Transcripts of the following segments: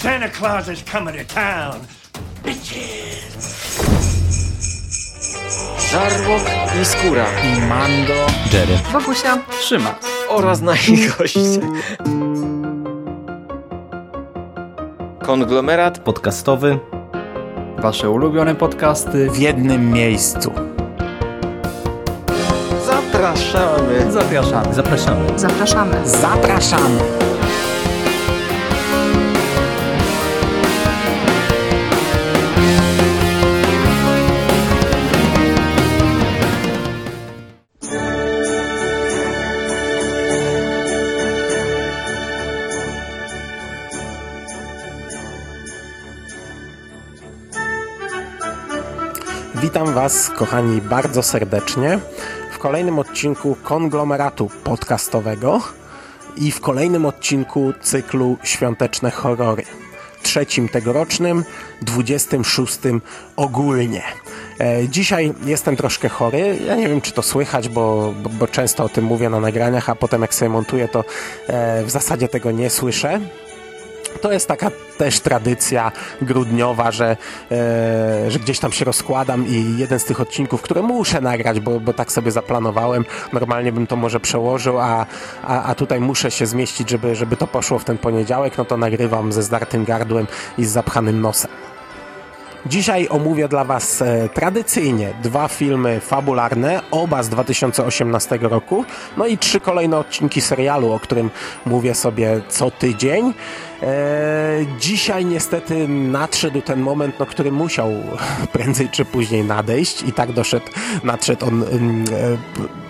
Santa Claus is coming to town. Bitches! Żarłok i Skóra i Mando, Jerry, Wokusia, Trzyma oraz nasi goście. Konglomerat podcastowy. wasze ulubione podcasty w jednym miejscu. Zapraszamy. Zapraszamy. Zapraszamy. zapraszamy. Zapraszamy. Was, kochani, bardzo serdecznie w kolejnym odcinku konglomeratu podcastowego i w kolejnym odcinku cyklu Świąteczne Horrory. Trzecim tegorocznym, 26 ogólnie. E, Dzisiaj jestem troszkę chory. Ja nie wiem, czy to słychać, bo, bo, bo często o tym mówię na nagraniach, a potem jak sobie montuję, to e, w zasadzie tego nie słyszę. To jest taka też tradycja grudniowa, że, e, że gdzieś tam się rozkładam i jeden z tych odcinków, które muszę nagrać, bo, bo tak sobie zaplanowałem, normalnie bym to może przełożył, a, a, a tutaj muszę się zmieścić, żeby, żeby to poszło w ten poniedziałek, no to nagrywam ze zdartym gardłem i z zapchanym nosem. Dzisiaj omówię dla Was e, tradycyjnie dwa filmy fabularne, oba z 2018 roku, no i trzy kolejne odcinki serialu, o którym mówię sobie co tydzień. E, dzisiaj niestety nadszedł ten moment, no, który musiał prędzej czy później nadejść i tak doszedł, nadszedł on mm,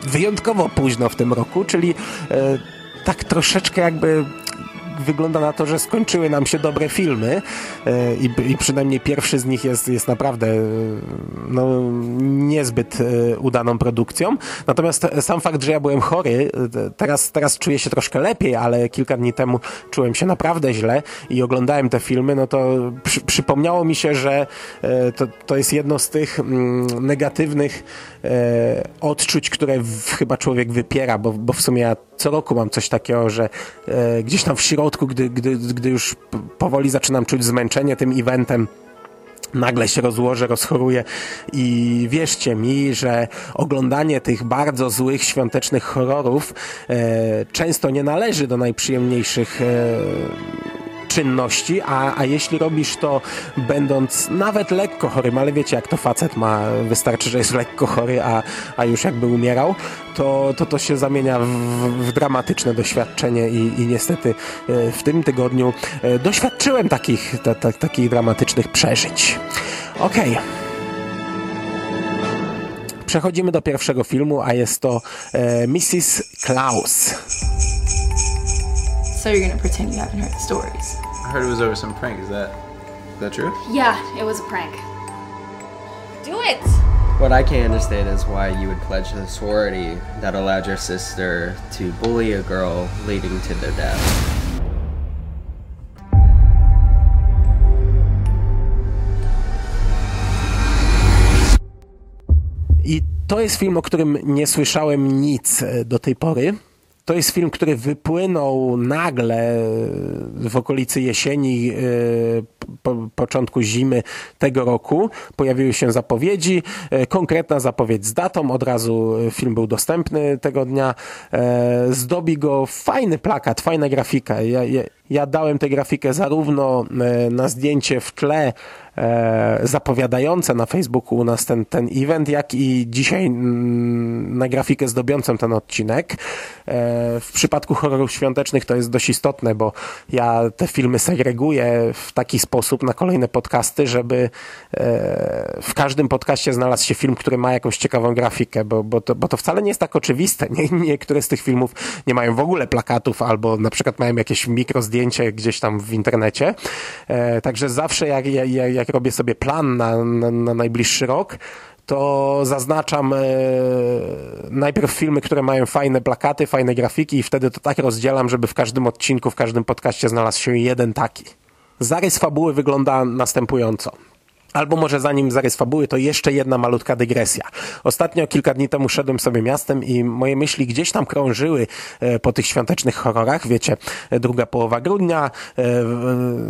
e, wyjątkowo późno w tym roku, czyli e, tak troszeczkę jakby wygląda na to, że skończyły nam się dobre filmy e, i, i przynajmniej pierwszy z nich jest, jest naprawdę e, no, niezbyt e, udaną produkcją. Natomiast sam fakt, że ja byłem chory, teraz, teraz czuję się troszkę lepiej, ale kilka dni temu czułem się naprawdę źle i oglądałem te filmy, no to przy, przypomniało mi się, że to, to jest jedno z tych mm, negatywnych e, odczuć, które w, chyba człowiek wypiera, bo, bo w sumie ja co roku mam coś takiego, że e, gdzieś tam w środku, gdy, gdy, gdy już powoli zaczynam czuć zmęczenie tym eventem, nagle się rozłożę, rozchoruję i wierzcie mi, że oglądanie tych bardzo złych świątecznych horrorów e, często nie należy do najprzyjemniejszych e, czynności, a, a jeśli robisz to będąc nawet lekko chorym, ale wiecie jak to facet ma, wystarczy, że jest lekko chory, a, a już jakby umierał, to to, to się zamienia w, w dramatyczne doświadczenie i, i niestety e, w tym tygodniu e, doświadczyłem takich, ta, ta, takich dramatycznych przeżyć. Okej. Okay. Przechodzimy do pierwszego filmu, a jest to e, Mrs. Klaus. So you're gonna pretend you haven't heard the stories? I heard it was over some prank. Is that is that true? Yeah, it was a prank. Do it! What I can't understand is why you would pledge the sorority that allowed your sister to bully a girl leading to their death. I to jest film, o którym nie słyszałem nic do tej pory. To jest film, który wypłynął nagle w okolicy jesieni, po, początku zimy tego roku. Pojawiły się zapowiedzi, konkretna zapowiedź z datą, od razu film był dostępny tego dnia. Zdobi go fajny plakat, fajna grafika. Ja, ja, ja dałem tę grafikę zarówno na zdjęcie w tle, e, zapowiadające na Facebooku u nas ten, ten event, jak i dzisiaj mm, na grafikę zdobiącą ten odcinek. E, w przypadku horrorów świątecznych to jest dość istotne, bo ja te filmy segreguję w taki sposób na kolejne podcasty, żeby e, w każdym podcaście znalazł się film, który ma jakąś ciekawą grafikę, bo, bo, to, bo to wcale nie jest tak oczywiste. Nie, niektóre z tych filmów nie mają w ogóle plakatów, albo na przykład mają jakieś mikrozdjęcie gdzieś tam w internecie. E, także zawsze jak, jak, jak robię sobie plan na, na, na najbliższy rok, to zaznaczam e, najpierw filmy, które mają fajne plakaty, fajne grafiki i wtedy to tak rozdzielam, żeby w każdym odcinku, w każdym podcaście znalazł się jeden taki. Zarys fabuły wygląda następująco. Albo może zanim zarys fabuły, to jeszcze jedna malutka dygresja. Ostatnio, kilka dni temu szedłem sobie miastem i moje myśli gdzieś tam krążyły e, po tych świątecznych horrorach. Wiecie, e, druga połowa grudnia, e,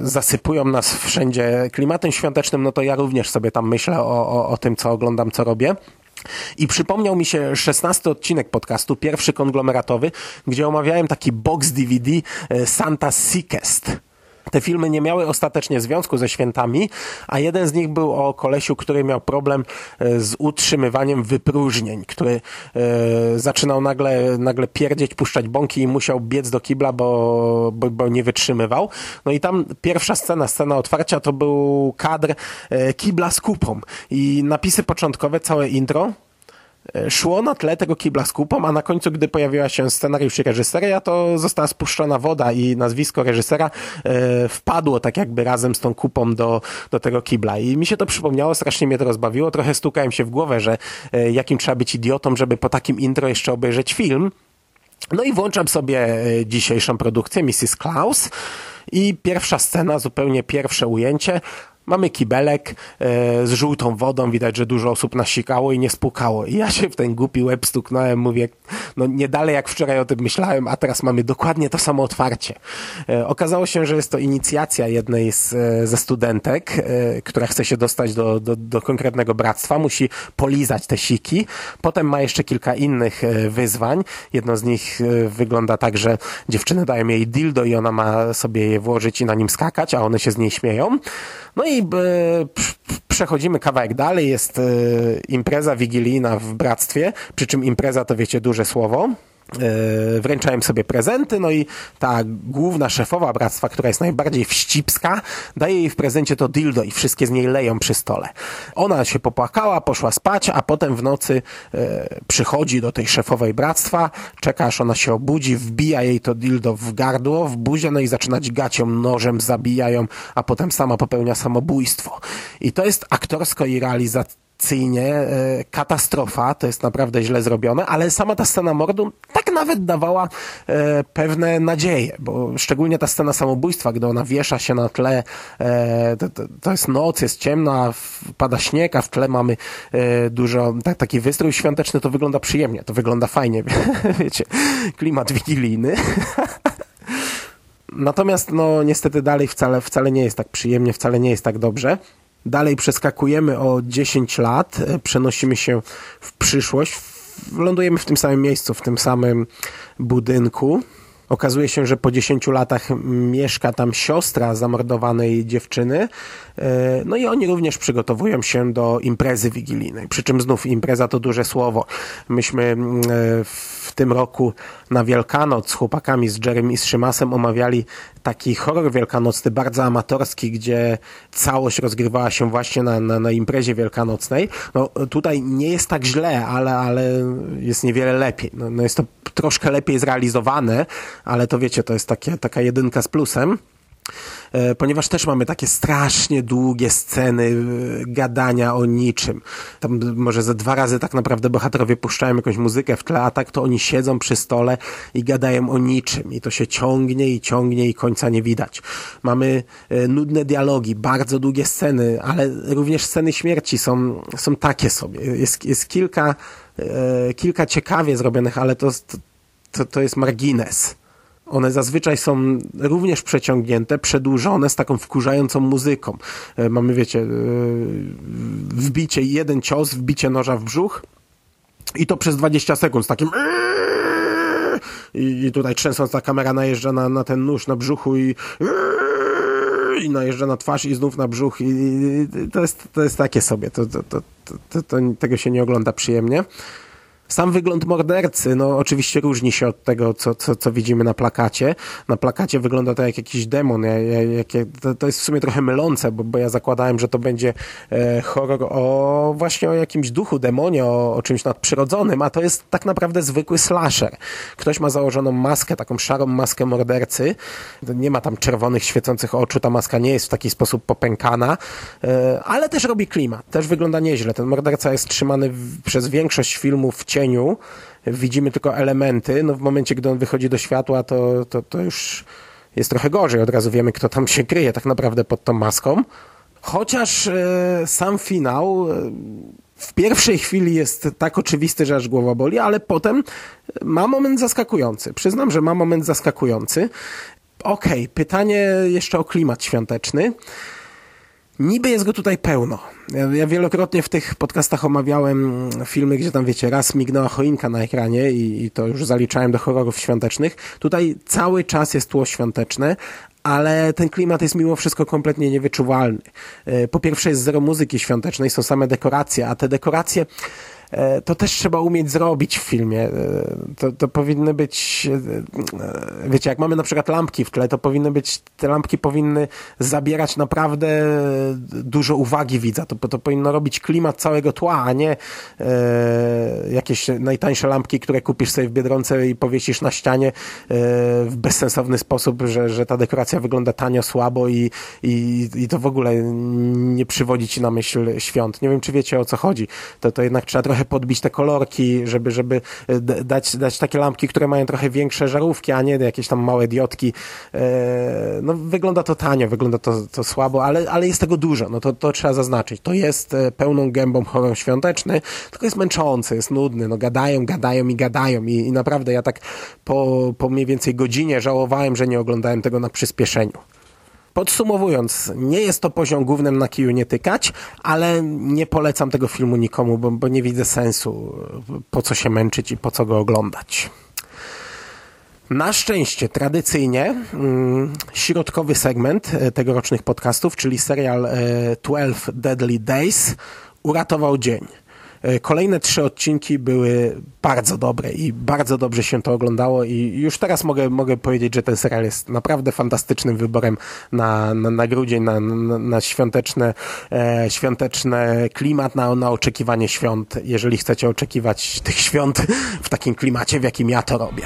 zasypują nas wszędzie klimatem świątecznym, no to ja również sobie tam myślę o, o, o tym, co oglądam, co robię. I przypomniał mi się szesnasty odcinek podcastu, pierwszy konglomeratowy, gdzie omawiałem taki box DVD Santa Seekest. Te filmy nie miały ostatecznie związku ze świętami, a jeden z nich był o kolesiu, który miał problem e, z utrzymywaniem wypróżnień, który e, zaczynał nagle, nagle pierdzieć, puszczać bąki i musiał biec do kibla, bo, bo, bo nie wytrzymywał. No i tam pierwsza scena, scena otwarcia to był kadr e, kibla z kupą i napisy początkowe, całe intro szło na tle tego kibla z kupą, a na końcu, gdy pojawiła się scenariusz i reżyseria, to została spuszczona woda i nazwisko reżysera e, wpadło tak jakby razem z tą kupą do, do tego kibla. I mi się to przypomniało, strasznie mnie to rozbawiło. Trochę stukałem się w głowę, że e, jakim trzeba być idiotą, żeby po takim intro jeszcze obejrzeć film. No i włączam sobie e, dzisiejszą produkcję Mrs. Klaus i pierwsza scena, zupełnie pierwsze ujęcie. Mamy kibelek e, z żółtą wodą, widać, że dużo osób nasikało i nie spukało. I ja się w ten głupi łeb stuknąłem, mówię, no nie dalej jak wczoraj o tym myślałem, a teraz mamy dokładnie to samo otwarcie. E, okazało się, że jest to inicjacja jednej z, e, ze studentek, która chce się dostać do, do, do konkretnego bractwa, musi polizać te siki. Potem ma jeszcze kilka innych wyzwań. Jedno z nich wygląda tak, że dziewczyny dają jej dildo i ona ma sobie je włożyć i na nim skakać, a one się z niej śmieją. No i przechodzimy kawałek dalej, jest e, impreza wigilijna w bractwie, przy czym impreza to wiecie duże słowo. E, wręczałem sobie prezenty, no i ta główna szefowa bractwa, która jest najbardziej wścibska, daje jej w prezencie to dildo i wszystkie z niej leją przy stole. Ona się popłakała, poszła spać, a potem w nocy e, przychodzi do tej szefowej bractwa, czeka aż ona się obudzi, wbija jej to dildo w gardło, w buzię, no i zaczyna ją nożem, zabija ją, a potem sama popełnia samobójstwo. I to jest aktorsko i realizacyjnie akcyjnie e, katastrofa, to jest naprawdę źle zrobione, ale sama ta scena mordu tak nawet dawała e, pewne nadzieje, bo szczególnie ta scena samobójstwa, gdy ona wiesza się na tle, e, to, jest noc, jest ciemno, pada śnieg, a w tle mamy dużo, tak, taki wystrój świąteczny, to wygląda przyjemnie, to wygląda fajnie, wiecie, klimat wigilijny. Natomiast no niestety dalej wcale, wcale nie jest tak przyjemnie, wcale nie jest tak dobrze. Dalej przeskakujemy o 10 lat, e, przenosimy się w przyszłość, lądujemy w tym samym miejscu, w tym samym budynku. Okazuje się, że po 10 latach mieszka tam siostra zamordowanej dziewczyny. E, no i oni również przygotowują się do imprezy wigilijnej. Przy czym znów impreza to duże słowo. Myśmy mm, e, w tym roku na Wielkanoc z chłopakami, z Jeremy i z Szymasem omawiali taki horror wielkanocny, bardzo amatorski, gdzie całość rozgrywała się właśnie na, na, na imprezie wielkanocnej. No tutaj nie jest tak źle, ale, ale jest niewiele lepiej. No, no jest to troszkę lepiej zrealizowane, ale to wiecie, to jest takie, taka jedynka z plusem. E, ponieważ też mamy takie strasznie długie sceny e, gadania o niczym. Tam może ze dwa razy tak naprawdę bohaterowie puszczają jakąś muzykę w tle, a tak to oni siedzą przy stole i gadają o niczym i to się ciągnie i ciągnie i końca nie widać. Mamy e, nudne dialogi, bardzo długie sceny, ale również sceny śmierci są, są takie sobie. Jest, jest kilka, kilka ciekawie zrobionych, ale to, to, to jest margines. One zazwyczaj są również przeciągnięte, przedłużone z taką wkurzającą muzyką. E, mamy, wiecie, e, wbicie, jeden cios, wbicie noża w brzuch i to przez 20 sekund z takim i, tutaj trzęsąc ta kamera najeżdża na, na ten nóż na brzuchu i i najeżdża na twarz i znów na brzuch i to jest, to jest takie sobie. To, to, to, to, tego się nie ogląda przyjemnie. Sam wygląd mordercy, no oczywiście różni się od tego, co, co, co widzimy na plakacie. Na plakacie wygląda to jak jakiś demon. Ja, ja, jak, to, to, jest w sumie trochę mylące, bo, bo ja zakładałem, że to będzie e, horror o właśnie o jakimś duchu, demonie, o, o czymś nadprzyrodzonym, a to jest tak naprawdę zwykły slasher. Ktoś ma założoną maskę, taką szarą maskę mordercy. Nie ma tam czerwonych, świecących oczu, ta maska nie jest w taki sposób popękana, e, ale też robi klimat. Też wygląda nieźle. Ten morderca jest trzymany w, przez większość filmów w cieniu cieniu, widzimy tylko elementy, no w momencie, gdy on wychodzi do światła, to, to, to już jest trochę gorzej. Od razu wiemy, kto tam się kryje tak naprawdę pod tą maską. Chociaż e, sam finał e, w pierwszej chwili jest tak oczywisty, że aż głowa boli, ale potem ma moment zaskakujący. Przyznam, że ma moment zaskakujący. Okej, pytanie jeszcze o klimat świąteczny. Niby jest go tutaj pełno. Ja, wielokrotnie w tych podcastach omawiałem filmy, gdzie tam wiecie, raz mignęła choinka na ekranie i, i to już zaliczałem do horrorów świątecznych. Tutaj cały czas jest tło świąteczne, ale ten klimat jest mimo wszystko kompletnie niewyczuwalny. E, Po pierwsze jest zero muzyki świątecznej, są same dekoracje, a te dekoracje to też trzeba umieć zrobić w filmie. E, To, to powinny być, e, wiecie, jak mamy na przykład lampki w tle, to powinny być, te lampki powinny zabierać naprawdę dużo uwagi widza. To, to powinno robić klimat całego tła, a nie e, jakieś najtańsze lampki, które kupisz sobie w Biedronce i powiesisz na ścianie e, w bezsensowny sposób, że, że ta dekoracja wygląda tanio, słabo i, i, i to w ogóle nie przywodzi ci na myśl świąt. Nie wiem, czy wiecie o co chodzi. To, to jednak trzeba trochę podbić te kolorki, żeby, żeby d- dać, dać takie lampki, które mają trochę większe żarówki, a nie jakieś tam małe diodki. E, no, wygląda to tanio, wygląda to, to słabo, ale, ale jest tego dużo. No to, to trzeba zaznaczyć. To jest e, pełną gębą horror świąteczny, tylko jest męczący, jest nudny. No gadają, gadają i gadają i, i naprawdę ja tak po, po mniej więcej godzinie żałowałem, że nie oglądałem tego na przyspieszeniu. Podsumowując, nie jest to poziom głównym na kiju nie tykać, ale nie polecam tego filmu nikomu, bo, bo nie widzę sensu, po co się męczyć i po co go oglądać. Na szczęście, tradycyjnie, mm, środkowy segment e, tegorocznych podcastów, czyli serial e, 12 Deadly Days, uratował dzień. E, Kolejne trzy odcinki były bardzo dobre i bardzo dobrze się to oglądało i już teraz mogę, mogę powiedzieć, że ten serial jest naprawdę fantastycznym wyborem na, na, na grudzień, na, na, na świąteczne, e, świąteczne klimat, na, na oczekiwanie świąt, jeżeli chcecie oczekiwać tych świąt w takim klimacie, w jakim ja to robię.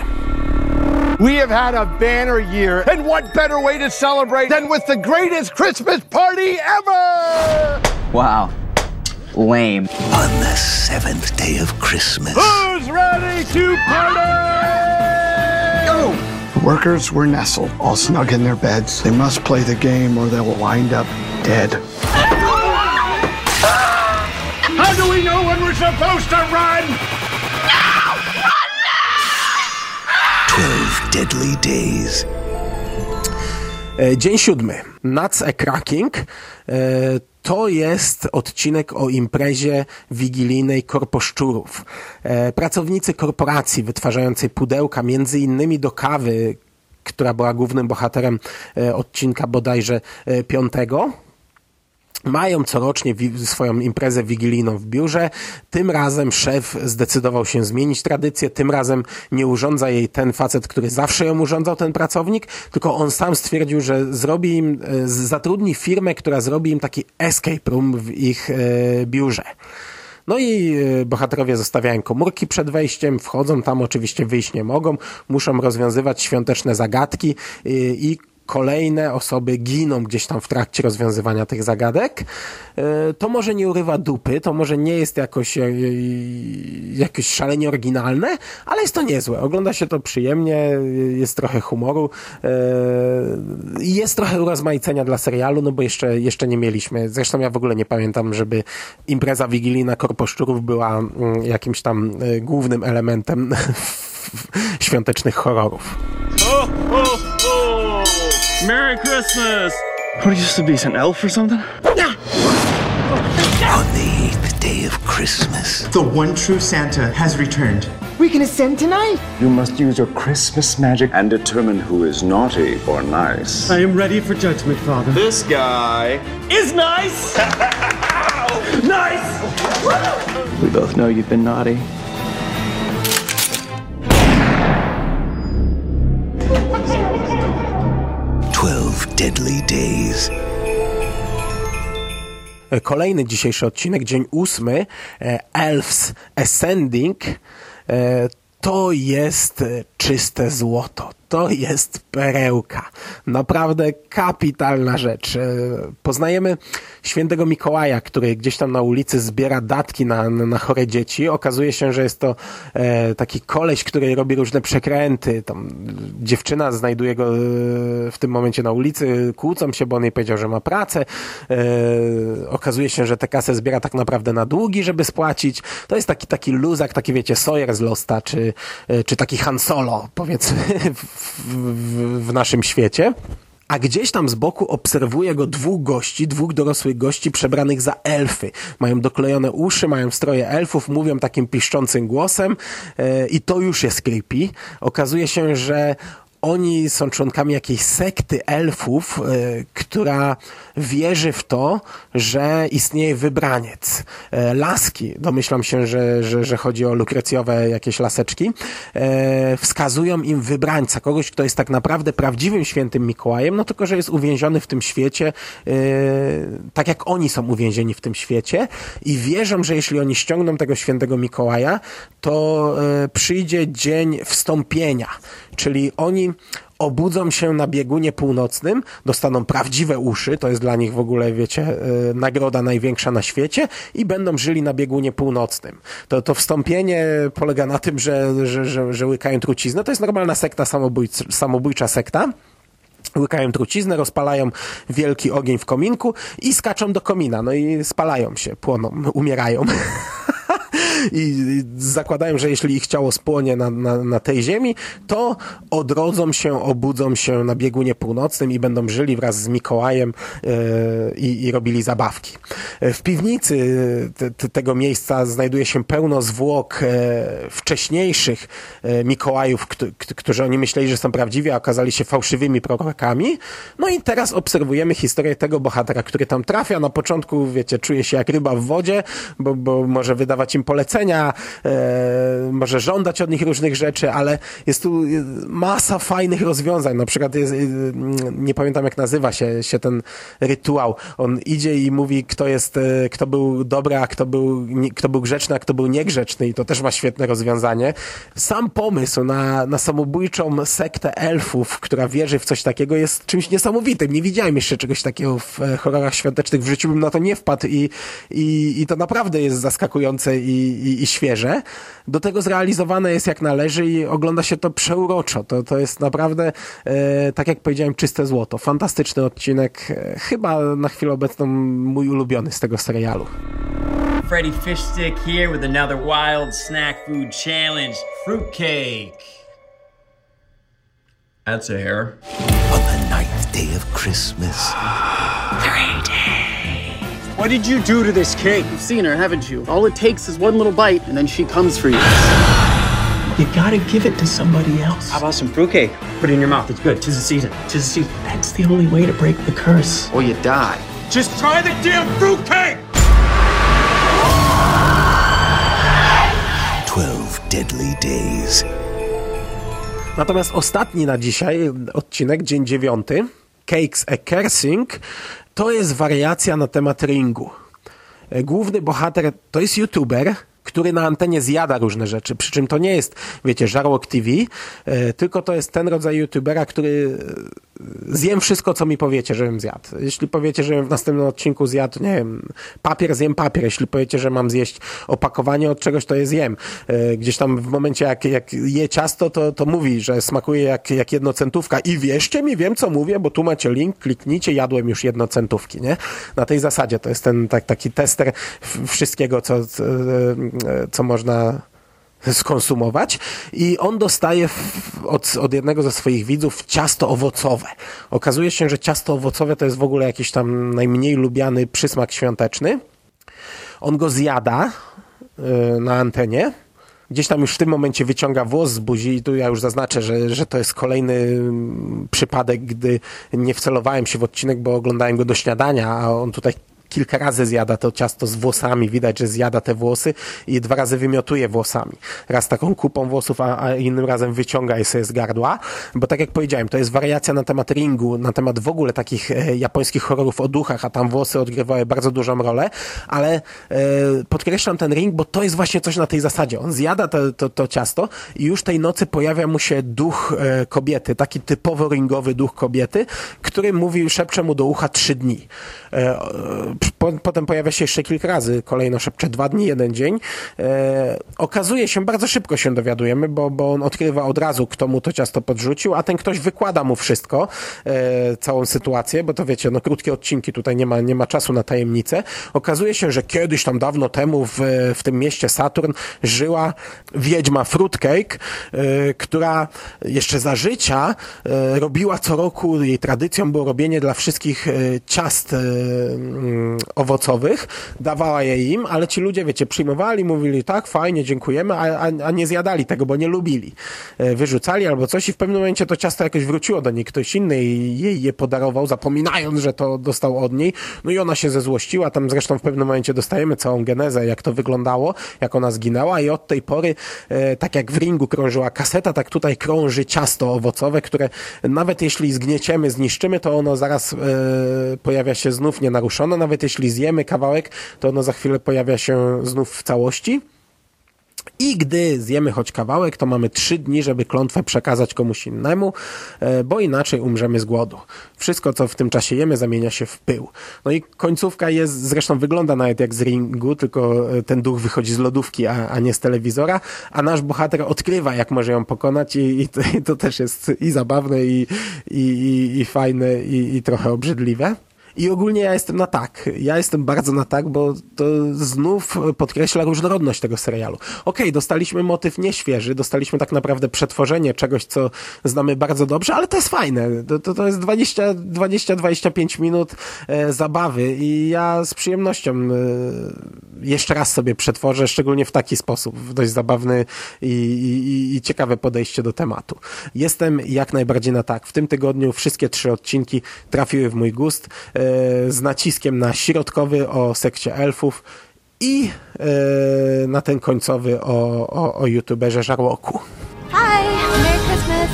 We have had a banner year, and what better way to celebrate than with the greatest Christmas party ever? Wow. Lame. On the seventh day of Christmas. Who's ready to party? The workers were nestled, all snug in their beds. They must play the game or they will wind up dead. How do we know when we're supposed to run? Twelve deadly days. Dzień siódmy. Nuts a Cracking. To jest odcinek o imprezie wigilijnej korposzczurów. E, Pracownicy korporacji wytwarzającej pudełka między innymi do kawy, która była głównym bohaterem e, odcinka bodajże e, piątego, mają corocznie swoją imprezę wigilijną w biurze. Tym razem szef zdecydował się zmienić tradycję. Tym razem nie urządza jej ten facet, który zawsze ją urządzał, ten pracownik, tylko on sam stwierdził, że zrobi im, e, zatrudni firmę, która zrobi im taki escape room w ich e, biurze. No i e, bohaterowie zostawiają komórki przed wejściem, wchodzą tam, oczywiście wyjść nie mogą, muszą rozwiązywać świąteczne zagadki i kolejne osoby giną gdzieś tam w trakcie rozwiązywania tych zagadek. E, To może nie urywa dupy, to może nie jest jakoś, e, jakoś szalenie oryginalne, ale jest to niezłe. Ogląda się to przyjemnie, jest trochę humoru e, jest trochę urozmaicenia dla serialu, no bo jeszcze, jeszcze nie mieliśmy. Zresztą ja w ogóle nie pamiętam, żeby impreza wigilijna Korposzczurów była mm, jakimś tam głównym elementem świątecznych horrorów. Merry Christmas! What are you supposed to be, an elf or something? On the eighth day of Christmas. The one true Santa has returned. We can ascend tonight. You must use your Christmas magic and determine who is naughty or nice. I am ready for judgment, Father. This guy Is nice! nice! We both know you've been naughty. Deadly days. E, Kolejny dzisiejszy odcinek, dzień ósmy, e, Elves Ascending. E, To jest czyste złoto. To jest perełka. Naprawdę kapitalna rzecz. E, poznajemy świętego Mikołaja, który gdzieś tam na ulicy zbiera datki na, na chore dzieci. Okazuje się, że jest to e, taki koleś, który robi różne przekręty. Tam dziewczyna znajduje go e, w tym momencie na ulicy, kłócą się, bo on jej powiedział, że ma pracę. Okazuje się, że tę kasę zbiera tak naprawdę na długi, żeby spłacić. To jest taki, taki luzak, taki wiecie, Sawyer z Losta, czy, czy taki Han Solo, powiedzmy, w, w, w naszym świecie. A gdzieś tam z boku obserwuje go dwóch gości, dwóch dorosłych gości przebranych za elfy. Mają doklejone uszy, mają stroje elfów, mówią takim piszczącym głosem yy, i to już jest creepy. Okazuje się, że oni są członkami jakiejś sekty elfów, y, która wierzy w to, że istnieje wybraniec. Y, laski, domyślam się, że, że, że chodzi o lukrecjowe jakieś laseczki, y, wskazują im wybrańca, kogoś, kto jest tak naprawdę prawdziwym świętym Mikołajem, no tylko, że jest uwięziony w tym świecie, tak jak oni są uwięzieni w tym świecie i wierzą, że jeśli oni ściągną tego świętego Mikołaja, to przyjdzie dzień wstąpienia, czyli oni obudzą się na biegunie północnym, dostaną prawdziwe uszy, to jest dla nich w ogóle, wiecie, yy, nagroda największa na świecie i będą żyli na biegunie północnym. To, to wstąpienie polega na tym, że, że, że, że łykają truciznę. To jest normalna sekta, samobójcza, samobójcza sekta łykają truciznę, rozpalają wielki ogień w kominku i skaczą do komina. No i spalają się, płoną, umierają. i zakładają, że jeśli ich ciało spłonie na, na, na tej ziemi, to odrodzą się, obudzą się na biegunie północnym i będą żyli wraz z Mikołajem yy, i, i robili zabawki. E, w piwnicy te, te, tego miejsca znajduje się pełno zwłok e, wcześniejszych e, Mikołajów, którzy oni myśleli, że są prawdziwi, a okazali się fałszywymi prorokami. No i teraz obserwujemy historię tego bohatera, który tam trafia. Na początku, wiecie, czuje się jak ryba w wodzie, bo, bo może wydawać im polecenia, polecenia, e, może żądać od nich różnych rzeczy, ale jest tu masa fajnych rozwiązań. Na przykład jest, e, nie pamiętam jak nazywa się, się ten rytuał. On idzie i mówi, kto jest, e, kto był dobry, a kto był, kto był grzeczny, a kto był niegrzeczny i to też ma świetne rozwiązanie. Sam pomysł na, na samobójczą sektę elfów, która wierzy w coś takiego jest czymś niesamowitym. Nie widziałem jeszcze czegoś takiego w e, horrorach świątecznych. W życiu bym na to nie wpadł i, i, i to naprawdę jest zaskakujące i, i, i świeże. Do tego zrealizowane jest jak należy i ogląda się to przeuroczo. To, to jest naprawdę, e, tak jak powiedziałem, czyste złoto. Fantastyczny odcinek. E, chyba na chwilę obecną mój ulubiony z tego serialu. Freddy Fishstick here with another wild snack food challenge. Fruitcake. That's a hair. On the ninth day of Christmas. Three days. What did you do to this cake? You've seen her, haven't you? All it takes is one little bite, and then she comes for you. You gotta give it to somebody else. How about some fruitcake? Put it in your mouth. It's good. Tis the season. Tis the season. That's the only way to break the curse. Or you die. Just try the damn fruitcake! Twelve deadly days. Natomiast ostatni na dzisiaj odcinek, dzień dziewiąty, Cakes a Cursing, to jest wariacja na temat ringu. E, główny bohater to jest youtuber, który na antenie zjada różne rzeczy. Przy czym to nie jest, wiecie, żarłok TV, e, tylko to jest ten rodzaj youtubera, który e, zjem wszystko, co mi powiecie, żebym zjadł. Jeśli powiecie, że w następnym odcinku zjadł, nie wiem, papier, zjem papier. Jeśli powiecie, że mam zjeść opakowanie od czegoś, to je zjem. E, gdzieś tam w momencie, jak, jak je ciasto, to, to mówi, że smakuje jak, jak jednocentówka. I wierzcie mi, wiem, co mówię, bo tu macie link, kliknijcie, jadłem już jednocentówki, nie? Na tej zasadzie to jest ten tak, taki tester wszystkiego, co co można skonsumować i on dostaje od, od jednego ze swoich widzów ciasto owocowe. Okazuje się, że ciasto owocowe to jest w ogóle jakiś tam najmniej lubiany przysmak świąteczny. On go zjada yy, na antenie. Gdzieś tam już w tym momencie wyciąga włos z buzi i tu ja już zaznaczę, że, że to jest kolejny mm, przypadek, gdy nie wcelowałem się w odcinek, bo oglądałem go do śniadania, a on tutaj kilka razy zjada to ciasto z włosami, widać, że zjada te włosy i dwa razy wymiotuje włosami. Raz taką kupą włosów, a, a innym razem wyciąga je sobie z gardła, bo tak jak powiedziałem, to jest wariacja na temat ringu, na temat w ogóle takich e, japońskich horrorów o duchach, a tam włosy odgrywały bardzo dużą rolę, ale e, podkreślam ten ring, bo to jest właśnie coś na tej zasadzie. On zjada to, to, to ciasto i już tej nocy pojawia mu się duch e, kobiety, taki typowo ringowy duch kobiety, który mówi, szepcze mu do ucha trzy dni. Po, potem pojawia się jeszcze kilka razy, kolejno szepcze dwa dni, jeden dzień. E, okazuje się, bardzo szybko się dowiadujemy, bo, bo on odkrywa od razu, kto mu to ciasto podrzucił, a ten ktoś wykłada mu wszystko, e, całą sytuację, bo to wiecie, no krótkie odcinki, tutaj nie ma, nie ma czasu na tajemnicę. Okazuje się, że kiedyś tam dawno temu w, w tym mieście Saturn żyła wiedźma Fruitcake, e, która jeszcze za życia e, robiła co roku, jej tradycją było robienie dla wszystkich e, ciast e, mm, owocowych, dawała je im, ale ci ludzie, wiecie, przyjmowali, mówili tak, fajnie, dziękujemy, a, a, a nie zjadali tego, bo nie lubili. E, Wyrzucali albo coś i w pewnym momencie to ciasto jakoś wróciło do niej, ktoś inny jej je podarował, zapominając, że to dostał od niej. No i ona się zezłościła, tam zresztą w pewnym momencie dostajemy całą genezę, jak to wyglądało, jak ona zginęła i od tej pory, e, tak jak w ringu krążyła kaseta, tak tutaj krąży ciasto owocowe, które nawet jeśli zgnieciemy, zniszczymy, to ono zaraz e, pojawia się znów nienaruszone, nawet jeśli zjemy kawałek, to ono za chwilę pojawia się znów w całości. I gdy zjemy choć kawałek, to mamy trzy dni, żeby klątwę przekazać komuś innemu, e, bo inaczej umrzemy z głodu. Wszystko, co w tym czasie jemy, zamienia się w pył. No i końcówka jest, zresztą wygląda nawet jak z ringu, tylko e, ten duch wychodzi z lodówki, a, a nie z telewizora, a nasz bohater odkrywa, jak może ją pokonać i, i, to, i to też jest i zabawne, i, i, fajne, i trochę obrzydliwe. I ogólnie ja jestem na tak. Ja jestem bardzo na tak, bo to znów podkreśla różnorodność tego serialu. Okej, okay, dostaliśmy motyw nieświeży, dostaliśmy tak naprawdę przetworzenie czegoś, co znamy bardzo dobrze, ale to jest fajne. To, to, to jest 20-25 minut e, zabawy i ja z przyjemnością e, jeszcze raz sobie przetworzę, szczególnie w taki sposób, w dość zabawny i, i, i ciekawe podejście do tematu. Jestem jak najbardziej na tak. W tym tygodniu wszystkie trzy odcinki trafiły w mój gust. E, z naciskiem na środkowy o sekcie elfów i e, na ten końcowy o, o, o youtuberze Żarłoku. Hi, Merry Christmas.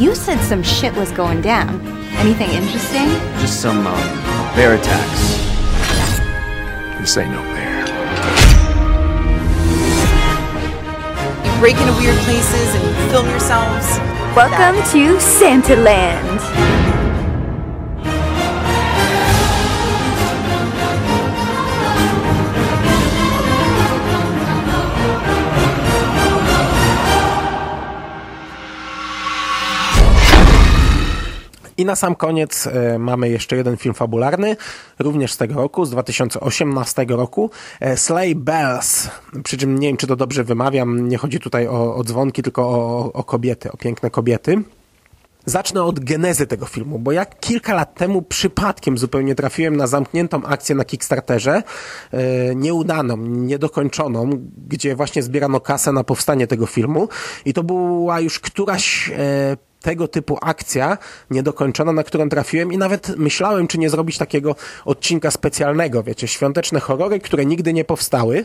You said some shit was going down. Anything interesting? Just some um, bear attacks. This ain't no bear. You break into weird places and film yourselves. Welcome to Santa Land. I na sam koniec e, mamy jeszcze jeden film fabularny, również z tego roku, z 2018 roku, e, Sleigh Bells. Przy czym nie wiem, czy to dobrze wymawiam, nie chodzi tutaj o, o dzwonki, tylko o, o kobiety, o piękne kobiety. Zacznę od genezy tego filmu, bo jak kilka lat temu przypadkiem zupełnie trafiłem na zamkniętą akcję na Kickstarterze, e, nieudaną, niedokończoną, gdzie właśnie zbierano kasę na powstanie tego filmu i to była już któraś tego typu akcja niedokończona, na którą trafiłem i nawet myślałem, czy nie zrobić takiego odcinka specjalnego, wiecie, świąteczne horrory, które nigdy nie powstały,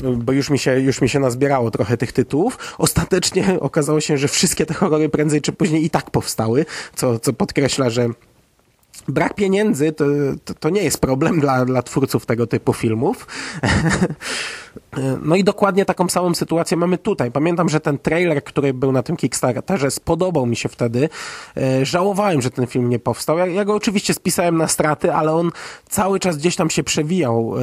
bo już mi, się, już mi się nazbierało trochę tych tytułów. Ostatecznie okazało się, że wszystkie te horrory prędzej czy później i tak powstały, co, co podkreśla, że brak pieniędzy to, to, to, nie jest problem dla, dla twórców tego typu filmów. No i dokładnie taką samą sytuację mamy tutaj. Pamiętam, że ten trailer, który był na tym Kickstarterze, spodobał mi się wtedy. E, żałowałem, że ten film nie powstał. Ja, ja go oczywiście spisałem na straty, ale on cały czas gdzieś tam się przewijał e,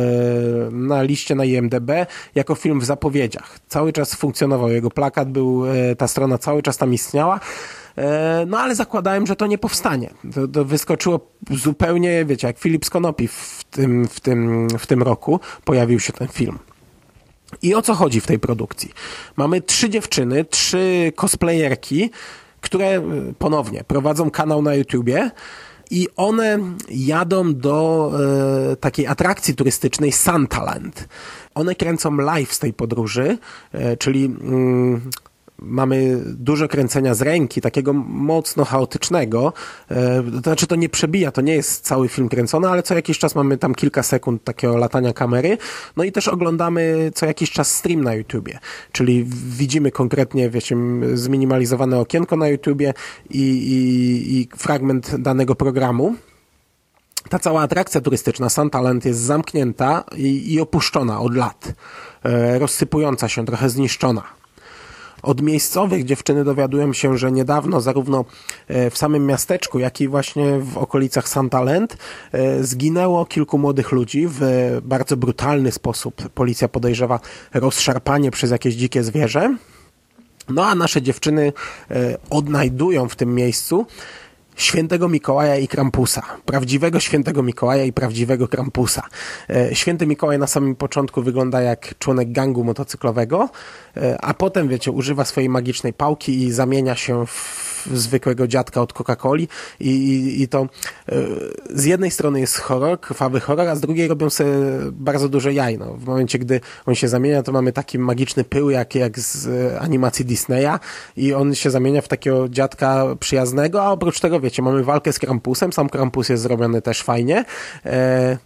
na liście na IMDB jako film w zapowiedziach. Cały czas funkcjonował. Jego plakat był, e, ta strona cały czas tam istniała. No ale zakładałem, że to nie powstanie. To, to wyskoczyło zupełnie, wiecie, jak Filip Skonopi w tym, w, tym, w tym roku pojawił się ten film. I o co chodzi w tej produkcji? Mamy trzy dziewczyny, trzy cosplayerki, które ponownie prowadzą kanał na YouTubie i one jadą do e, takiej atrakcji turystycznej Santaland. One kręcą live z tej podróży, e, czyli mm, mamy dużo kręcenia z ręki, takiego mocno chaotycznego. E, to znaczy to nie przebija, to nie jest cały film kręcony, ale co jakiś czas mamy tam kilka sekund takiego latania kamery. No i też oglądamy co jakiś czas stream na YouTubie, czyli widzimy konkretnie, wiecie, zminimalizowane okienko na YouTubie i, i, i fragment danego programu ta cała atrakcja turystyczna Santaland jest zamknięta i, i opuszczona od lat, e, rozsypująca się, trochę zniszczona. Od miejscowych dziewczyny dowiadują się, że niedawno zarówno e, w samym miasteczku, jak i właśnie w okolicach Santaland e, zginęło kilku młodych ludzi w bardzo brutalny sposób. Policja podejrzewa rozszarpanie przez jakieś dzikie zwierzę. No a nasze dziewczyny e, odnajdują w tym miejscu świętego Mikołaja i Krampusa. Prawdziwego świętego Mikołaja i prawdziwego Krampusa. E, święty Mikołaj na samym początku wygląda jak członek gangu motocyklowego, e, a potem, wiecie, używa swojej magicznej pałki i zamienia się w zwykłego dziadka od Coca-Coli i, i, i, to e, z jednej strony jest horror, krwawy horror, a z drugiej robią sobie bardzo duże jaj. No. W momencie, gdy on się zamienia, to mamy taki magiczny pył, jak, jak z animacji Disneya i on się zamienia w takiego dziadka przyjaznego, a oprócz tego, wiecie, mamy walkę z Krampusem, sam Krampus jest zrobiony też fajnie. E,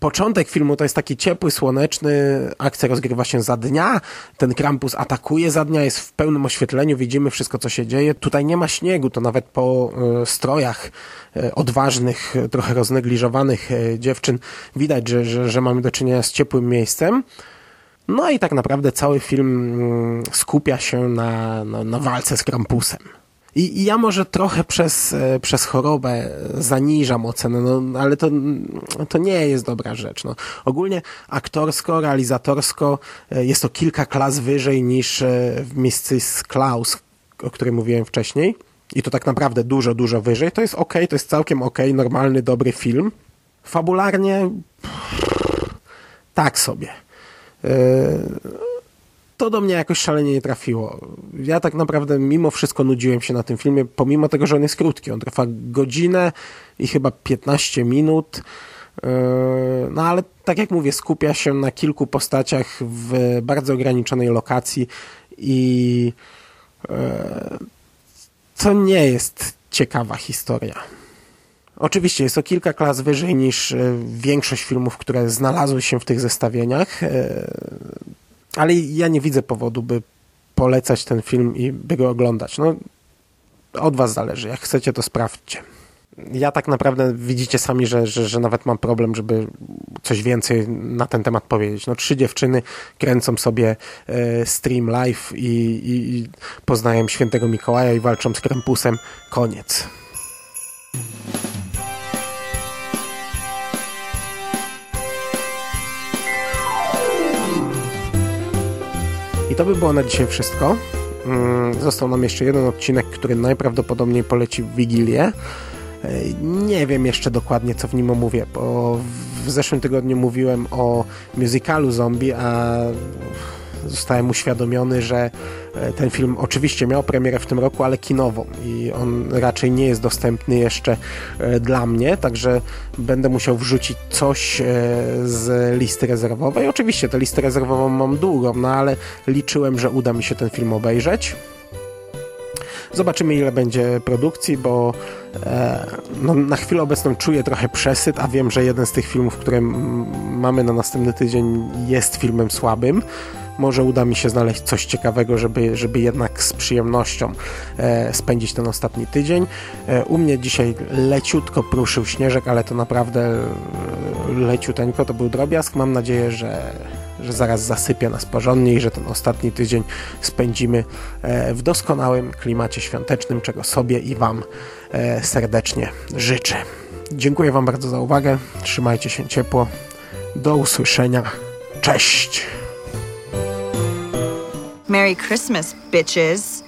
początek filmu to jest taki ciepły, słoneczny, akcja rozgrywa się za dnia, ten Krampus atakuje za dnia, jest w pełnym oświetleniu, widzimy wszystko, co się dzieje. Tutaj nie ma śniegu, to nawet po e, strojach e, odważnych, trochę roznegliżowanych e, dziewczyn widać, że, że, że mamy do czynienia z ciepłym miejscem. No i tak naprawdę cały film mm, skupia się na, na, na walce z Krampusem. I, I, ja może trochę przez, e, przez chorobę zaniżam ocenę, no, ale to, to nie jest dobra rzecz. No. Ogólnie aktorsko, realizatorsko e, jest to kilka klas wyżej niż e, Mrs. Klaus, o którym mówiłem wcześniej. I to tak naprawdę dużo, dużo wyżej. To jest ok, to jest całkiem ok, normalny, dobry film. Fabularnie tak sobie. Yy to do mnie jakoś szalenie nie trafiło. Ja tak naprawdę mimo wszystko nudziłem się na tym filmie, pomimo tego, że on jest krótki. On trwa godzinę i chyba 15 minut. Yy, no ale tak jak mówię, skupia się na kilku postaciach w bardzo ograniczonej lokacji i to yy, nie jest ciekawa historia. Oczywiście jest to kilka klas wyżej niż yy, większość filmów, które znalazły się w tych zestawieniach ale ja nie widzę powodu, by polecać ten film i by go oglądać. No, od was zależy. Jak chcecie, to sprawdźcie. Ja tak naprawdę widzicie sami, że, że, że nawet mam problem, żeby coś więcej na ten temat powiedzieć. No, trzy dziewczyny kręcą sobie e, stream live i, i, i poznają świętego Mikołaja i walczą z Krampusem. Koniec. To by było na dzisiaj wszystko. Mm, został nam jeszcze jeden odcinek, który najprawdopodobniej poleci w Wigilię. Nie wiem jeszcze dokładnie, co w nim omówię, bo w zeszłym tygodniu mówiłem o musicalu zombie, a zostałem uświadomiony, że e, ten film oczywiście miał premierę w tym roku, ale kinową i on raczej nie jest dostępny jeszcze e, dla mnie, także będę musiał wrzucić coś e, z listy rezerwowej. Oczywiście tę listę rezerwową mam długą, no ale liczyłem, że uda mi się ten film obejrzeć. Zobaczymy, ile będzie produkcji, bo e, no, na chwilę obecną czuję trochę przesyt, a wiem, że jeden z tych filmów, które mamy na następny tydzień, jest filmem słabym może uda mi się znaleźć coś ciekawego, żeby, żeby jednak z przyjemnością e, spędzić ten ostatni tydzień. E, u mnie dzisiaj leciutko pruszył śnieżek, ale to naprawdę e, leciuteńko, to był drobiazg. Mam nadzieję, że że zaraz zasypie nas porządnie i że ten ostatni tydzień spędzimy e, w doskonałym klimacie świątecznym, czego sobie i Wam e, serdecznie życzę. Dziękuję Wam bardzo za uwagę. Trzymajcie się ciepło. Do usłyszenia. Cześć! Merry Christmas, bitches.